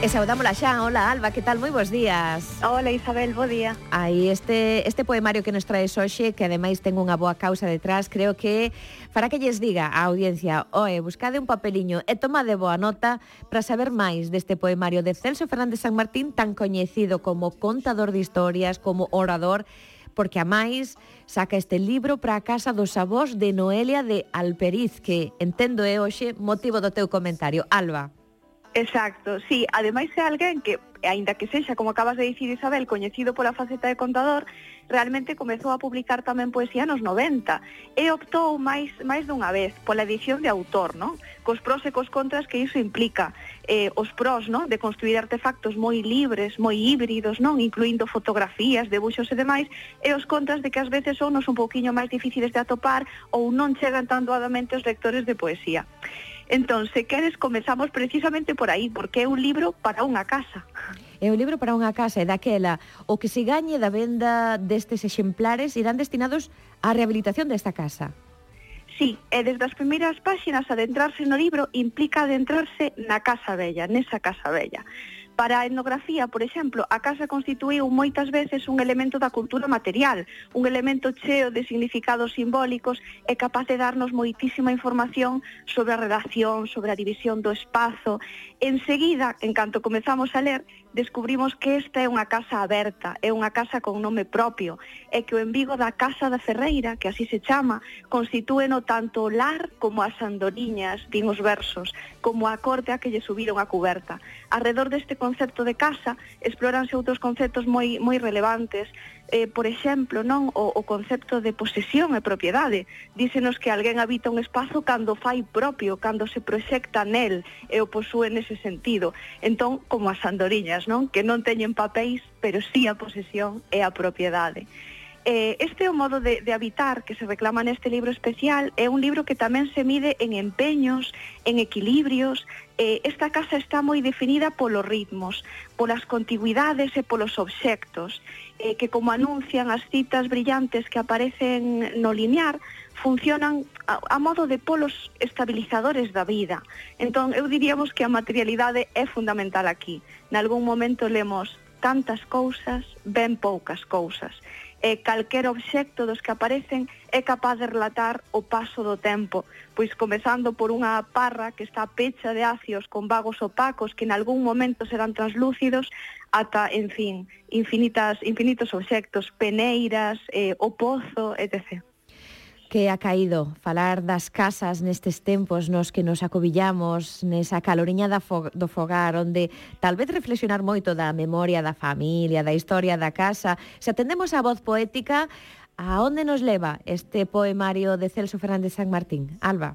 Eh, e saudámola xa, hola Alba, que tal? Moi bons días Hola Isabel, bo día Aí este, este poemario que nos traes hoxe Que ademais ten unha boa causa detrás Creo que para que lles diga a audiencia Oe, buscade un papeliño e toma de boa nota Para saber máis deste poemario de Celso Fernández San Martín Tan coñecido como contador de historias, como orador porque a máis saca este libro para a casa dos avós de Noelia de Alperiz, que entendo é hoxe motivo do teu comentario. Alba. Exacto, sí, ademais é alguén que, aínda que sexa, como acabas de dicir Isabel, coñecido pola faceta de contador, realmente comezou a publicar tamén poesía nos 90 e optou máis máis dunha vez pola edición de autor, non? Cos pros e cos contras que iso implica. Eh, os pros, non? De construir artefactos moi libres, moi híbridos, non? Incluindo fotografías, debuxos e demais, e os contras de que ás veces son nos un pouquiño máis difíciles de atopar ou non chegan tan doadamente os lectores de poesía. Entón, se queres, comezamos precisamente por aí, porque é un libro para unha casa. É un libro para unha casa e daquela o que se gañe da venda destes exemplares irán destinados á rehabilitación desta casa. Sí, e desde as primeiras páxinas adentrarse no libro implica adentrarse na casa bella, nesa casa bella. Para a etnografía, por exemplo, a casa constituíu moitas veces un elemento da cultura material, un elemento cheo de significados simbólicos e capaz de darnos moitísima información sobre a redacción, sobre a división do espazo. Enseguida, en canto comezamos a ler, descubrimos que esta é unha casa aberta, é unha casa con nome propio, e que o envigo da Casa da Ferreira, que así se chama, constitúeno tanto o lar como as andoriñas, din os versos, como a corte a que lle subiron a cuberta. Arredor deste concepto de casa exploranse outros conceptos moi, moi relevantes, eh, por exemplo, non o, o concepto de posesión e propiedade. Dícenos que alguén habita un espazo cando fai propio, cando se proxecta nel e o posúe nese sentido. Entón, como as andoriñas, non? Que non teñen papéis, pero sí a posesión e a propiedade. Eh, este é o modo de, de habitar que se reclama neste libro especial é un libro que tamén se mide en empeños, en equilibrios. Eh, esta casa está moi definida polos ritmos, polas contiguidades e polos obxectos, eh, que como anuncian as citas brillantes que aparecen no linear, funcionan a, a modo de polos estabilizadores da vida. Entón, eu diríamos que a materialidade é fundamental aquí. Nalgún momento lemos tantas cousas, ben poucas cousas eh, calquer obxecto dos que aparecen é capaz de relatar o paso do tempo, pois comezando por unha parra que está pecha de acios con vagos opacos que en algún momento serán translúcidos ata, en fin, infinitas, infinitos obxectos, peneiras, eh, o pozo, etc que ha caído falar das casas nestes tempos nos que nos acobillamos nesa caloriña da fo do fogar onde tal vez reflexionar moito da memoria da familia, da historia da casa. Se atendemos a voz poética, a onde nos leva este poemario de Celso Fernández San Martín? Alba.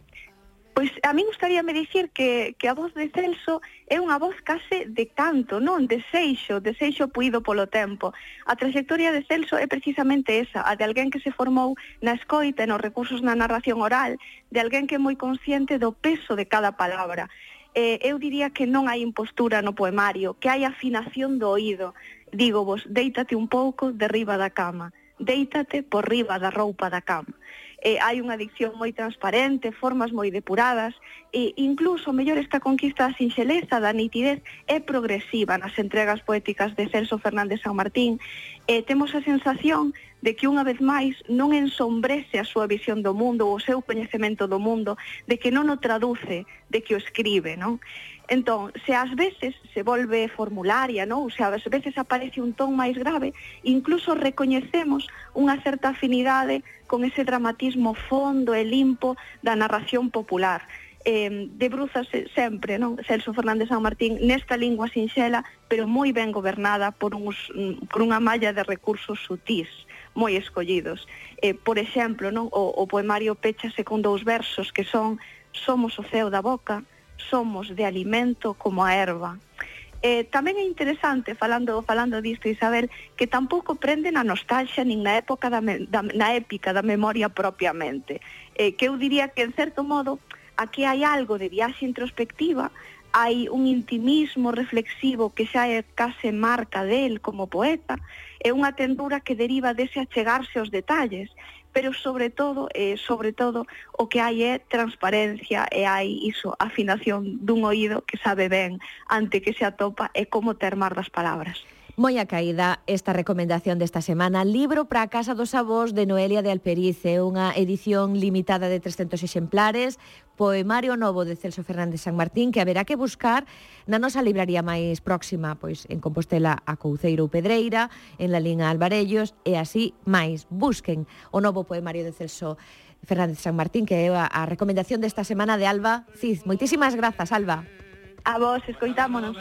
Pois a min gustaríame dicir que, que a voz de Celso é unha voz case de canto, non de seixo, de seixo puido polo tempo. A trayectoria de Celso é precisamente esa, a de alguén que se formou na escoita e nos recursos na narración oral, de alguén que é moi consciente do peso de cada palabra. Eh, eu diría que non hai impostura no poemario, que hai afinación do oído. Digo vos, deítate un pouco derriba da cama, deítate por riba da roupa da cama eh, hai unha dicción moi transparente, formas moi depuradas, e incluso, mellor, esta conquista da sinxeleza, da nitidez, é progresiva nas entregas poéticas de Celso Fernández San Martín. Eh, temos a sensación de que unha vez máis non ensombrece a súa visión do mundo ou o seu coñecemento do mundo, de que non o traduce, de que o escribe, non? Entón, se ás veces se volve formularia, non? Ou se ás veces aparece un ton máis grave, incluso recoñecemos unha certa afinidade con ese dramatismo fondo e limpo da narración popular. Eh, debrúzase sempre, non? Celso Fernández San Martín nesta lingua sinxela, pero moi ben gobernada por uns mm, por unha malla de recursos sutís moi escollidos. Eh, por exemplo, non o, o poemario pechase con dous versos que son Somos o ceo da boca, somos de alimento como a erva. Eh, tamén é interesante, falando falando disto, Isabel, que tampouco prende na nostalgia nin na época da, me, da na épica da memoria propiamente. Eh, que eu diría que, en certo modo, aquí hai algo de viaxe introspectiva, hai un intimismo reflexivo que xa é case marca del como poeta, é unha tendura que deriva dese achegarse aos detalles, pero sobre todo, eh, sobre todo o que hai é transparencia e hai iso, afinación dun oído que sabe ben ante que se atopa e como termar das palabras. Moi caída esta recomendación desta semana Libro para a Casa dos Avós de Noelia de Alperice Unha edición limitada de 300 exemplares Poemario novo de Celso Fernández San Martín Que haberá que buscar na nosa libraría máis próxima Pois en Compostela a Couceiro ou Pedreira En la Linha Alvarellos E así máis Busquen o novo poemario de Celso Fernández San Martín Que é a recomendación desta semana de Alba Cid Moitísimas grazas, Alba A vos, escoitámonos.